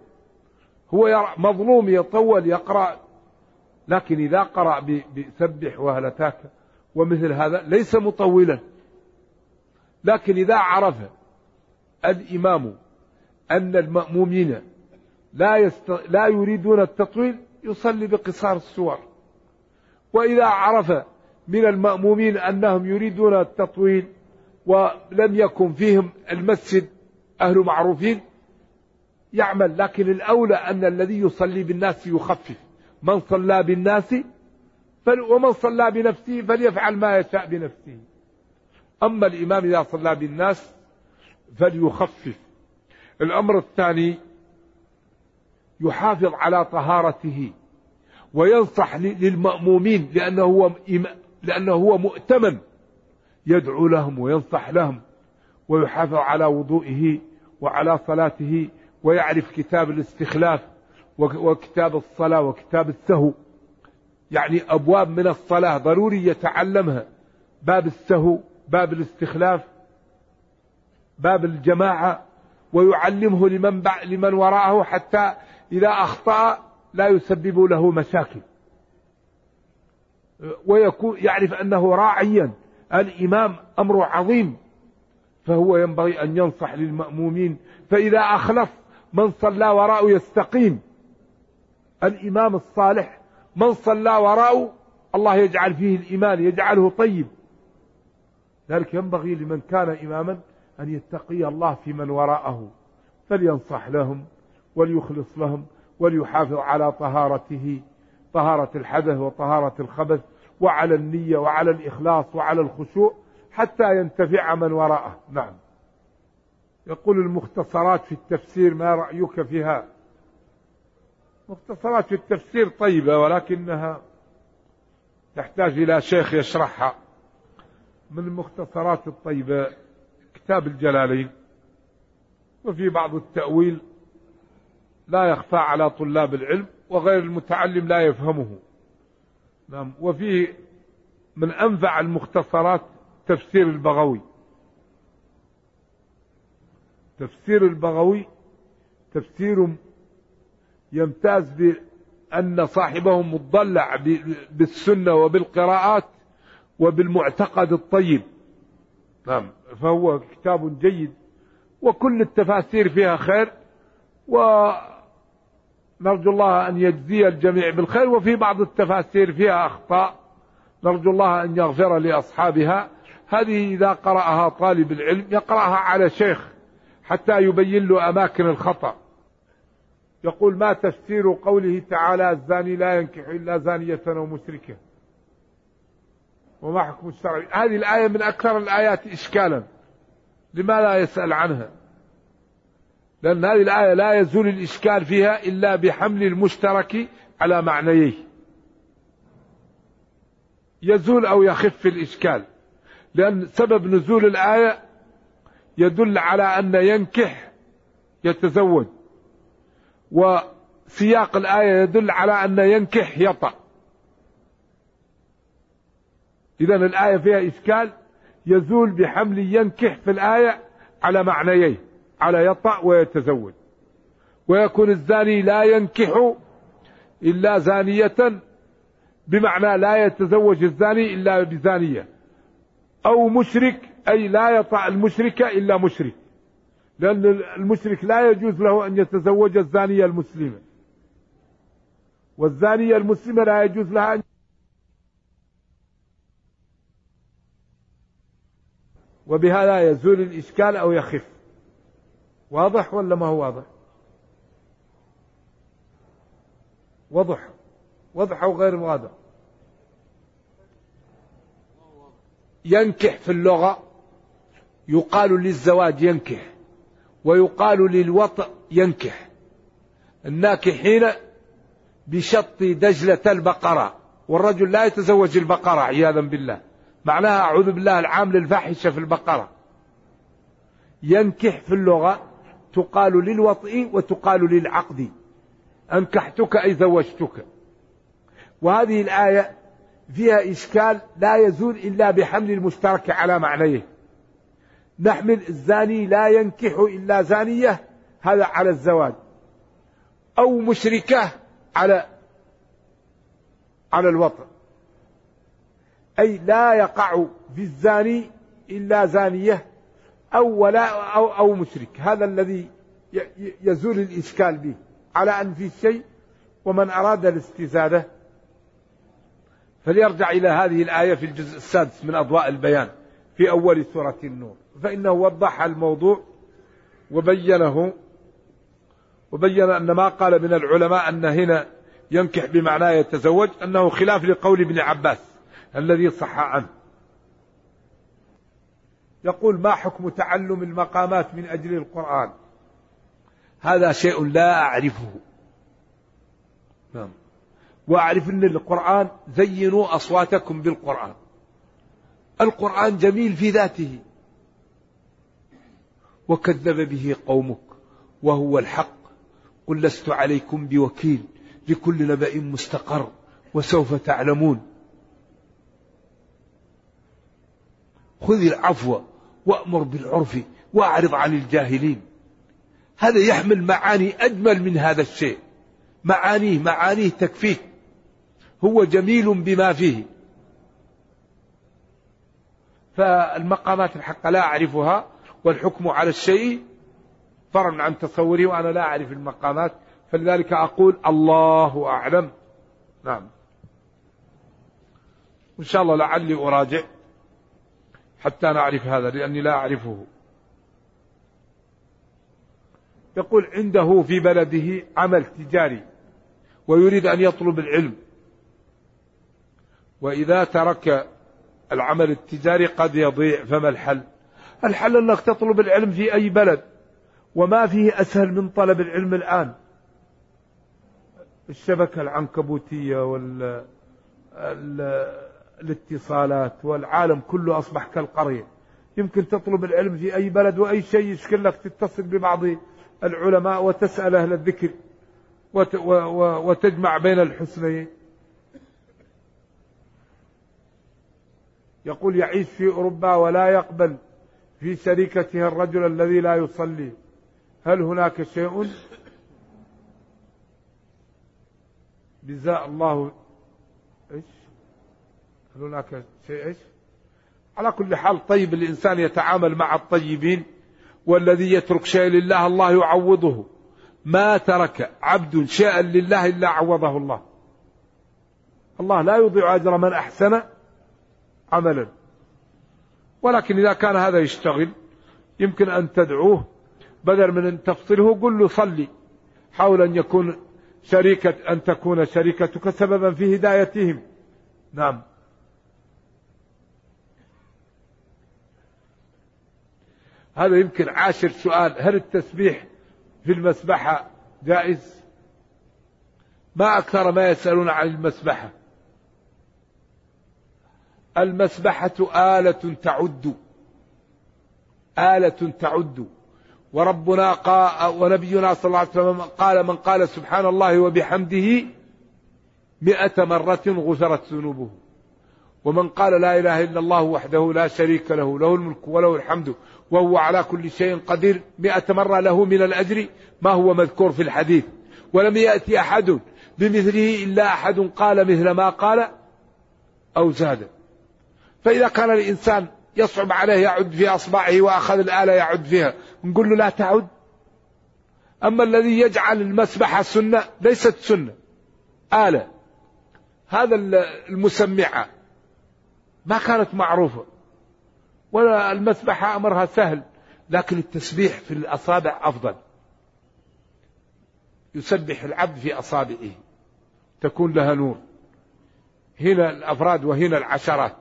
هو مظلوم يطول يقرأ لكن إذا قرأ بسبح وهلتاك ومثل هذا ليس مطولا. لكن إذا عرف الإمام أن المأمومين لا, يست... لا يريدون التطويل يصلي بقصار السور وإذا عرف من المأمومين أنهم يريدون التطويل ولم يكن فيهم المسجد أهل معروفين يعمل لكن الأولى أن الذي يصلي بالناس يخفف. من صلى بالناس ومن صلى بنفسه فليفعل ما يشاء بنفسه. أما الإمام إذا صلى بالناس فليخفف. الأمر الثاني يحافظ على طهارته وينصح للمأمومين لأنه هو لأنه هو مؤتمن. يدعو لهم وينصح لهم ويحافظ على وضوئه. وعلى صلاته ويعرف كتاب الاستخلاف وكتاب الصلاة وكتاب السهو. يعني أبواب من الصلاة ضروري يتعلمها. باب السهو باب الاستخلاف باب الجماعة ويعلمه لمن لمن وراءه حتى إذا أخطأ لا يسبب له مشاكل. ويكون يعرف أنه راعيا. الإمام أمر عظيم. فهو ينبغي أن ينصح للمأمومين. فإذا أخلص من صلى وراءه يستقيم. الإمام الصالح من صلى وراءه الله يجعل فيه الإيمان يجعله طيب. ذلك ينبغي لمن كان إماما أن يتقي الله في من وراءه. فلينصح لهم وليخلص لهم وليحافظ على طهارته طهارة الحدث وطهارة الخبث وعلى النية وعلى الإخلاص وعلى الخشوع. حتى ينتفع من وراءه. نعم. يقول المختصرات في التفسير ما رأيك فيها؟ مختصرات في التفسير طيبة ولكنها تحتاج إلى شيخ يشرحها. من المختصرات الطيبة كتاب الجلالين وفي بعض التأويل لا يخفى على طلاب العلم وغير المتعلم لا يفهمه. نعم. وفيه من أنفع المختصرات تفسير البغوي. تفسير البغوي تفسير يمتاز بأن صاحبه مضلع بالسنة وبالقراءات وبالمعتقد الطيب. نعم فهو كتاب جيد وكل التفاسير فيها خير ونرجو الله أن يجزي الجميع بالخير وفي بعض التفاسير فيها أخطاء نرجو الله أن يغفر لأصحابها. هذه إذا قرأها طالب العلم يقرأها على شيخ حتى يبين له أماكن الخطأ. يقول ما تفسير قوله تعالى الزاني لا ينكح إلا زانية أو مشركة. وما حكم الشرع؟ هذه الآية من أكثر الآيات إشكالا. لما لا يسأل عنها؟ لأن هذه الآية لا يزول الإشكال فيها إلا بحمل المشترك على معنييه. يزول أو يخف الإشكال. لأن سبب نزول الآية يدل على أن ينكح يتزوج. وسياق الآية يدل على أن ينكح يطأ. إذا الآية فيها إشكال يزول بحمل ينكح في الآية على معنيين على يطأ ويتزوج. ويكون الزاني لا ينكح إلا زانية بمعنى لا يتزوج الزاني إلا بزانية. أو مشرك أي لا يطع المشرك إلا مشرك. لأن المشرك لا يجوز له أن يتزوج الزانية المسلمة. والزانية المسلمة لا يجوز لها أن وبهذا يزول الإشكال أو يخف. واضح ولا ما هو واضح؟ وضح وضح أو غير واضح؟ ينكح في اللغة يقال للزواج ينكح ويقال للوطء ينكح. الناكحين بشط دجلة البقرة والرجل لا يتزوج البقرة عياذا بالله. معناها أعوذ بالله العام للفاحشة في البقرة. ينكح في اللغة تقال للوطء وتقال للعقد. أنكحتك أي زوجتك. وهذه الآية فيها إشكال لا يزول إلا بحمل المشترك على معنيه. نحمل الزاني لا ينكح إلا زانية هذا على الزواج أو مشركة على على الوطن. أي لا يقع في الزاني إلا زانية أو ولا أو أو مشرك. هذا الذي يزول الإشكال به. على أن في شيء ومن أراد الاستزادة فليرجع إلى هذه الآية في الجزء السادس من أضواء البيان في أول سورة النور. فإنه وضح الموضوع وبينه وبين أن ما قال من العلماء أن هنا ينكح بمعنى يتزوج أنه خلاف لقول ابن عباس الذي صح عنه. يقول ما حكم تعلم المقامات من أجل القرآن؟ هذا شيء لا أعرفه. نعم. وأعرف أن القرآن زينوا أصواتكم بالقرآن. القرآن جميل في ذاته. وكذب به قومك وهو الحق. قل لست عليكم بوكيل لكل نبأ مستقر وسوف تعلمون. خذ العفو وأمر بالعرف وأعرض عن الجاهلين. هذا يحمل معاني أجمل من هذا الشيء. معانيه معانيه تكفيك. هو جميل بما فيه. فالمقامات الحقة لا أعرفها والحكم على الشيء فرع عن تصوري وأنا لا أعرف المقامات. فلذلك أقول الله أعلم. نعم. إن شاء الله لعلي أراجع حتى نعرف هذا لأني لا أعرفه. يقول عنده في بلده عمل تجاري ويريد أن يطلب العلم. وإذا ترك العمل التجاري قد يضيع فما الحل؟ الحل أنك تطلب العلم في أي بلد وما فيه أسهل من طلب العلم الآن. الشبكة العنكبوتية وال الاتصالات والعالم كله أصبح كالقرية. يمكن تطلب العلم في أي بلد وأي شيء يشكل لك تتصل ببعض العلماء وتسأل أهل الذكر وتجمع بين الحسنين يقول يعيش في أوروبا ولا يقبل في شريكته الرجل الذي لا يصلي. هل هناك شيء؟ جزاء الله. إيش؟ هل هناك شيء؟ إيش؟ على كل حال طيب الإنسان يتعامل مع الطيبين والذي يترك شيء لله الله يعوضه. ما ترك عبد شيئا لله إلا عوضه الله. الله لا يضيع أجر من أحسن عملا. ولكن إذا كان هذا يشتغل يمكن أن تدعوه بدل من أن تفصله قل له صلي حاول أن يكون شريكة أن تكون شريكتك سببا في هدايتهم. نعم. هذا يمكن عاشر سؤال. هل التسبيح في المسبحة جائز؟ ما أكثر ما يسألون عن المسبحة. المسبحة آلة تعد. آلة تعد. وربنا قال ونبينا صلى الله عليه وسلم قال من قال سبحان الله وبحمده مئة مرة غفرت ذنوبه. ومن قال لا إله إلا الله وحده لا شريك له له الملك وله الحمد وهو على كل شيء قدير. مئة مرة له من الأجر ما هو مذكور في الحديث. ولم يأتي أحد بمثله إلا أحد قال مثل ما قال أو زاد. فإذا كان الإنسان يصعب عليه يعد في أصبعه وأخذ الآلة يعد فيها نقول له لا تعد. أما الذي يجعل المسبحة سنة ليست سنة آلة. هذا المسمعة. ما كانت معروفة. ولا المسبحة أمرها سهل لكن التسبيح في الأصابع أفضل. يسبح العبد في أصابعه. تكون لها نور. هنا الأفراد وهنا العشرات.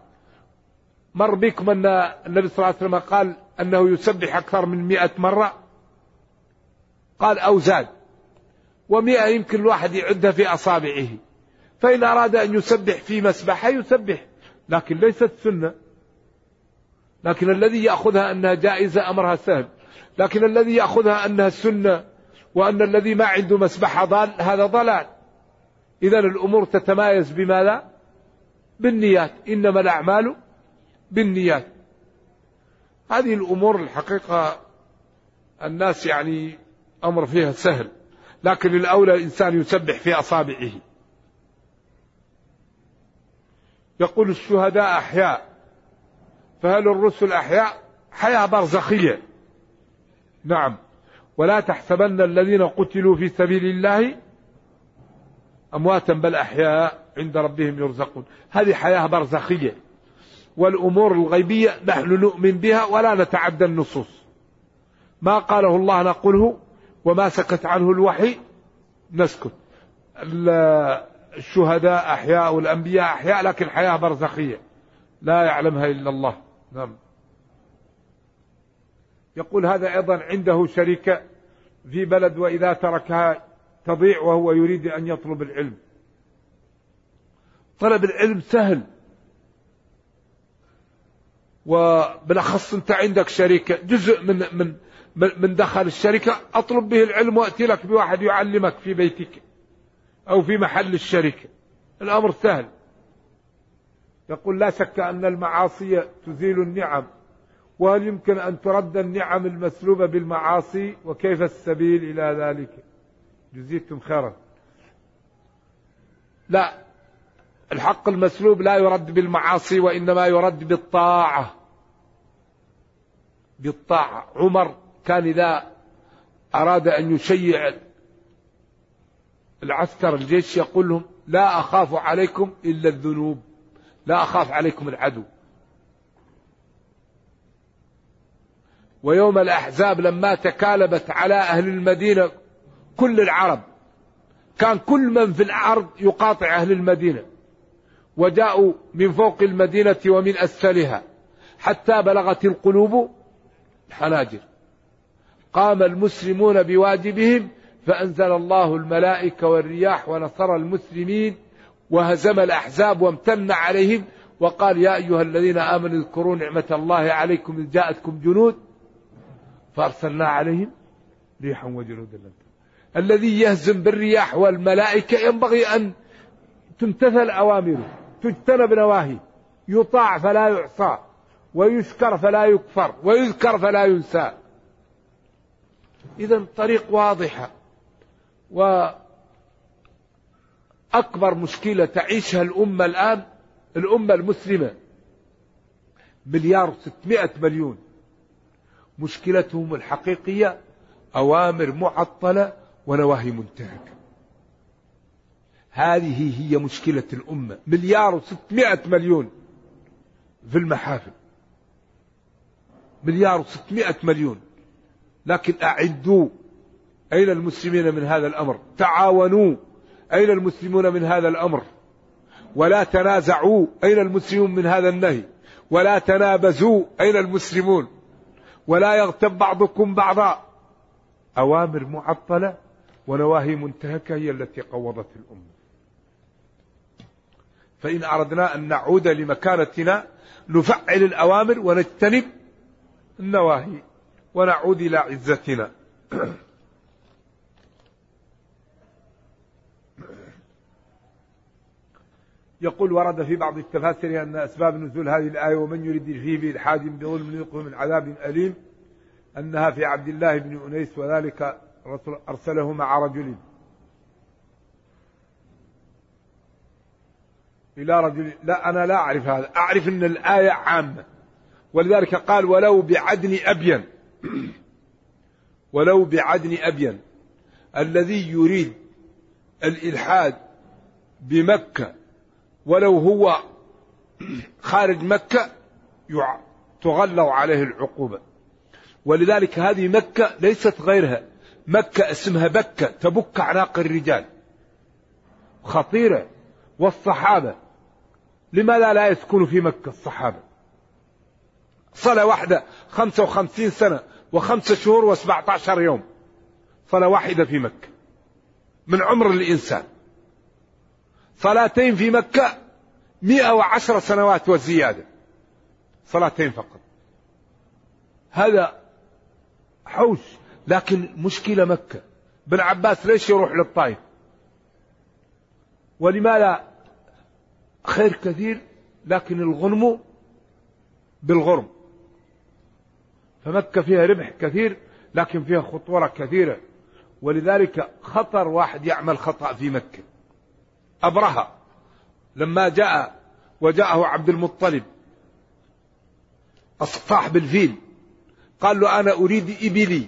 مر بكم أن النبي صلى الله عليه وسلم قال أنه يسبح أكثر من مئة مرة؟ قال أو زاد. ومئة يمكن الواحد يعدها في أصابعه. فإن أراد أن يسبح في مسبحة يسبح. لكن ليست سنة. لكن الذي يأخذها أنها جائزة أمرها سهل. لكن الذي يأخذها أنها سنة وأن الذي ما عنده مسبحة ضال هذا ضلال. إذا الأمور تتمايز بماذا؟ بالنيات. إنما الأعمال بالنيات. هذه الأمور الحقيقة الناس يعني أمر فيها سهل لكن الأولى الإنسان يسبح في أصابعه. يقول الشهداء أحياء فهل الرسل أحياء؟ حياة برزخية. نعم. ولا تحسبن الذين قتلوا في سبيل الله أمواتا بل أحياء عند ربهم يرزقون. هذه حياة برزخية. والأمور الغيبية نحن نؤمن بها ولا نتعدى النصوص. ما قاله الله نقوله وما سكت عنه الوحي نسكت. الشهداء أحياء والأنبياء أحياء لكن حياة برزخية. لا يعلمها إلا الله. نعم. يقول هذا أيضا عنده شركة في بلد وإذا تركها تضيع وهو يريد أن يطلب العلم. طلب العلم سهل. وبالأخص أنت عندك شركة جزء من من من دخل الشركة أطلب به العلم وأتي لك بواحد يعلمك في بيتك أو في محل الشركة. الأمر سهل. يقول لا شك أن المعاصي تزيل النعم وهل يمكن أن ترد النعم المسلوبة بالمعاصي؟ وكيف السبيل إلى ذلك؟ جزيتم خيرا. لا الحق المسلوب لا يرد بالمعاصي وإنما يرد بالطاعة. بالطاعة عمر كان إذا أراد أن يشيع العسكر الجيش يقول لهم لا أخاف عليكم إلا الذنوب لا أخاف عليكم العدو. ويوم الأحزاب لما تكالبت على أهل المدينة كل العرب كان كل من في الأرض يقاطع أهل المدينة وجاءوا من فوق المدينة ومن أسفلها حتى بلغت القلوب الحناجر. قام المسلمون بواجبهم فأنزل الله الملائكة والرياح ونصر المسلمين وهزم الأحزاب وامتن عليهم وقال يا أيها الذين آمنوا اذكروا نعمة الله عليكم إذ جاءتكم جنود فأرسلنا عليهم ريحا وجنودا لم الذي يهزم بالرياح والملائكة ينبغي أن تمتثل أوامره تجتنب نواهي يطاع فلا يعصى. ويشكر فلا يكفر ويذكر فلا ينسى. إذا طريق واضحة. وأكبر مشكلة تعيشها الأمة الآن الأمة المسلمة. مليار وستمائة مليون. مشكلتهم الحقيقية أوامر معطلة ونواهي منتهكة هذه هي مشكلة الأمة. مليار وستمائة مليون في المحافل. مليار وستمائة مليون. لكن أعدوا أين المسلمين من هذا الأمر؟ تعاونوا أين المسلمون من هذا الأمر؟ ولا تنازعوا أين المسلمون من هذا النهي؟ ولا تنابزوا أين المسلمون؟ ولا يغتب بعضكم بعضا. أوامر معطلة ونواهي منتهكة هي التي قوضت الأمة. فإن أردنا أن نعود لمكانتنا نفعل الأوامر ونجتنب النواهي ونعود إلى عزتنا. يقول ورد في بعض التفاسير أن أسباب نزول هذه الآية ومن يريد فيه بإلحاد بظلم يلقه من عذاب أليم أنها في عبد الله بن أنيس وذلك أرسله مع رجل. إلى رجل لا أنا لا أعرف هذا. أعرف أن الآية عامة. ولذلك قال ولو بعدن أبين. ولو بعدن أبين. الذي يريد الإلحاد بمكة ولو هو خارج مكة تغلظ عليه العقوبة. ولذلك هذه مكة ليست غيرها. مكة اسمها بكة تبك أعناق الرجال. خطيرة والصحابة. لماذا لا يسكن في مكة الصحابة؟ صلاة واحدة خمسة وخمسين سنة وخمسة شهور وسبعة عشر يوم. صلاة واحدة في مكة. من عمر الإنسان. صلاتين في مكة مئة وعشر سنوات وزيادة صلاتين فقط. هذا حوش. لكن مشكلة مكة. بن عباس ليش يروح للطائف؟ ولماذا خير كثير؟ لكن الغنم بالغرم. فمكة فيها ربح كثير لكن فيها خطورة كثيرة. ولذلك خطر واحد يعمل خطأ في مكة. أبرهة لما جاء وجاءه عبد المطلب صاحب الفيل قال له أنا أريد إبلي.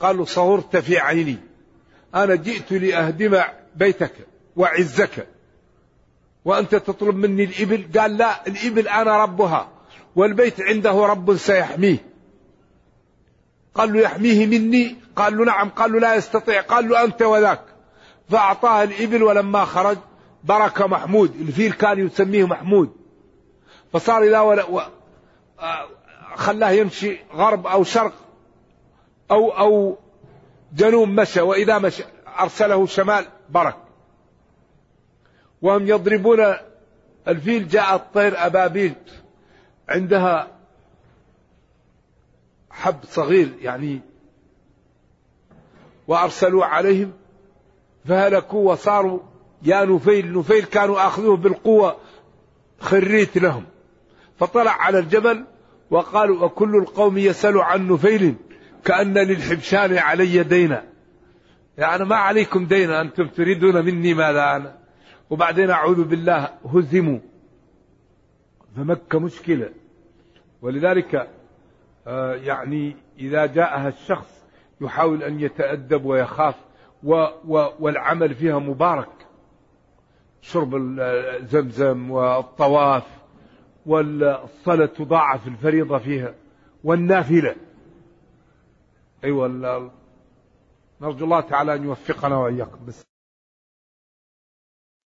قال له صغرت في عيني. أنا جئت لأهدم بيتك وعزك. وأنت تطلب مني الإبل؟ قال لا الإبل أنا ربها. والبيت عنده رب سيحميه. قال له يحميه مني؟ قال له نعم. قال له لا يستطيع. قال له أنت وذاك. فأعطاه الإبل ولما خرج برك محمود. الفيل كان يسميه محمود. فصار إذا و... خلاه يمشي غرب أو شرق أو أو جنوب مشى. وإذا مشى أرسله شمال برك. وهم يضربون الفيل. جاء الطير أبابيل. عندها حب صغير يعني وأرسلوا عليهم فهلكوا وصاروا يا نفيل نفيل كانوا أخذوه بالقوة خريت لهم. فطلع على الجبل وقالوا وكل القوم يسأل عن نفيل كأن للحبشان علي دينا. يعني ما عليكم دينا أنتم تريدون مني ماذا أنا؟ وبعدين أعوذ بالله هزموا. فمكة مشكلة. ولذلك آه يعني إذا جاءها الشخص يحاول أن يتأدب ويخاف و و والعمل فيها مبارك. شرب زمزم والطواف والصلاة تضاعف الفريضة فيها والنافلة. أيوة نرجو الله تعالى أن يوفقنا وإياكم. بس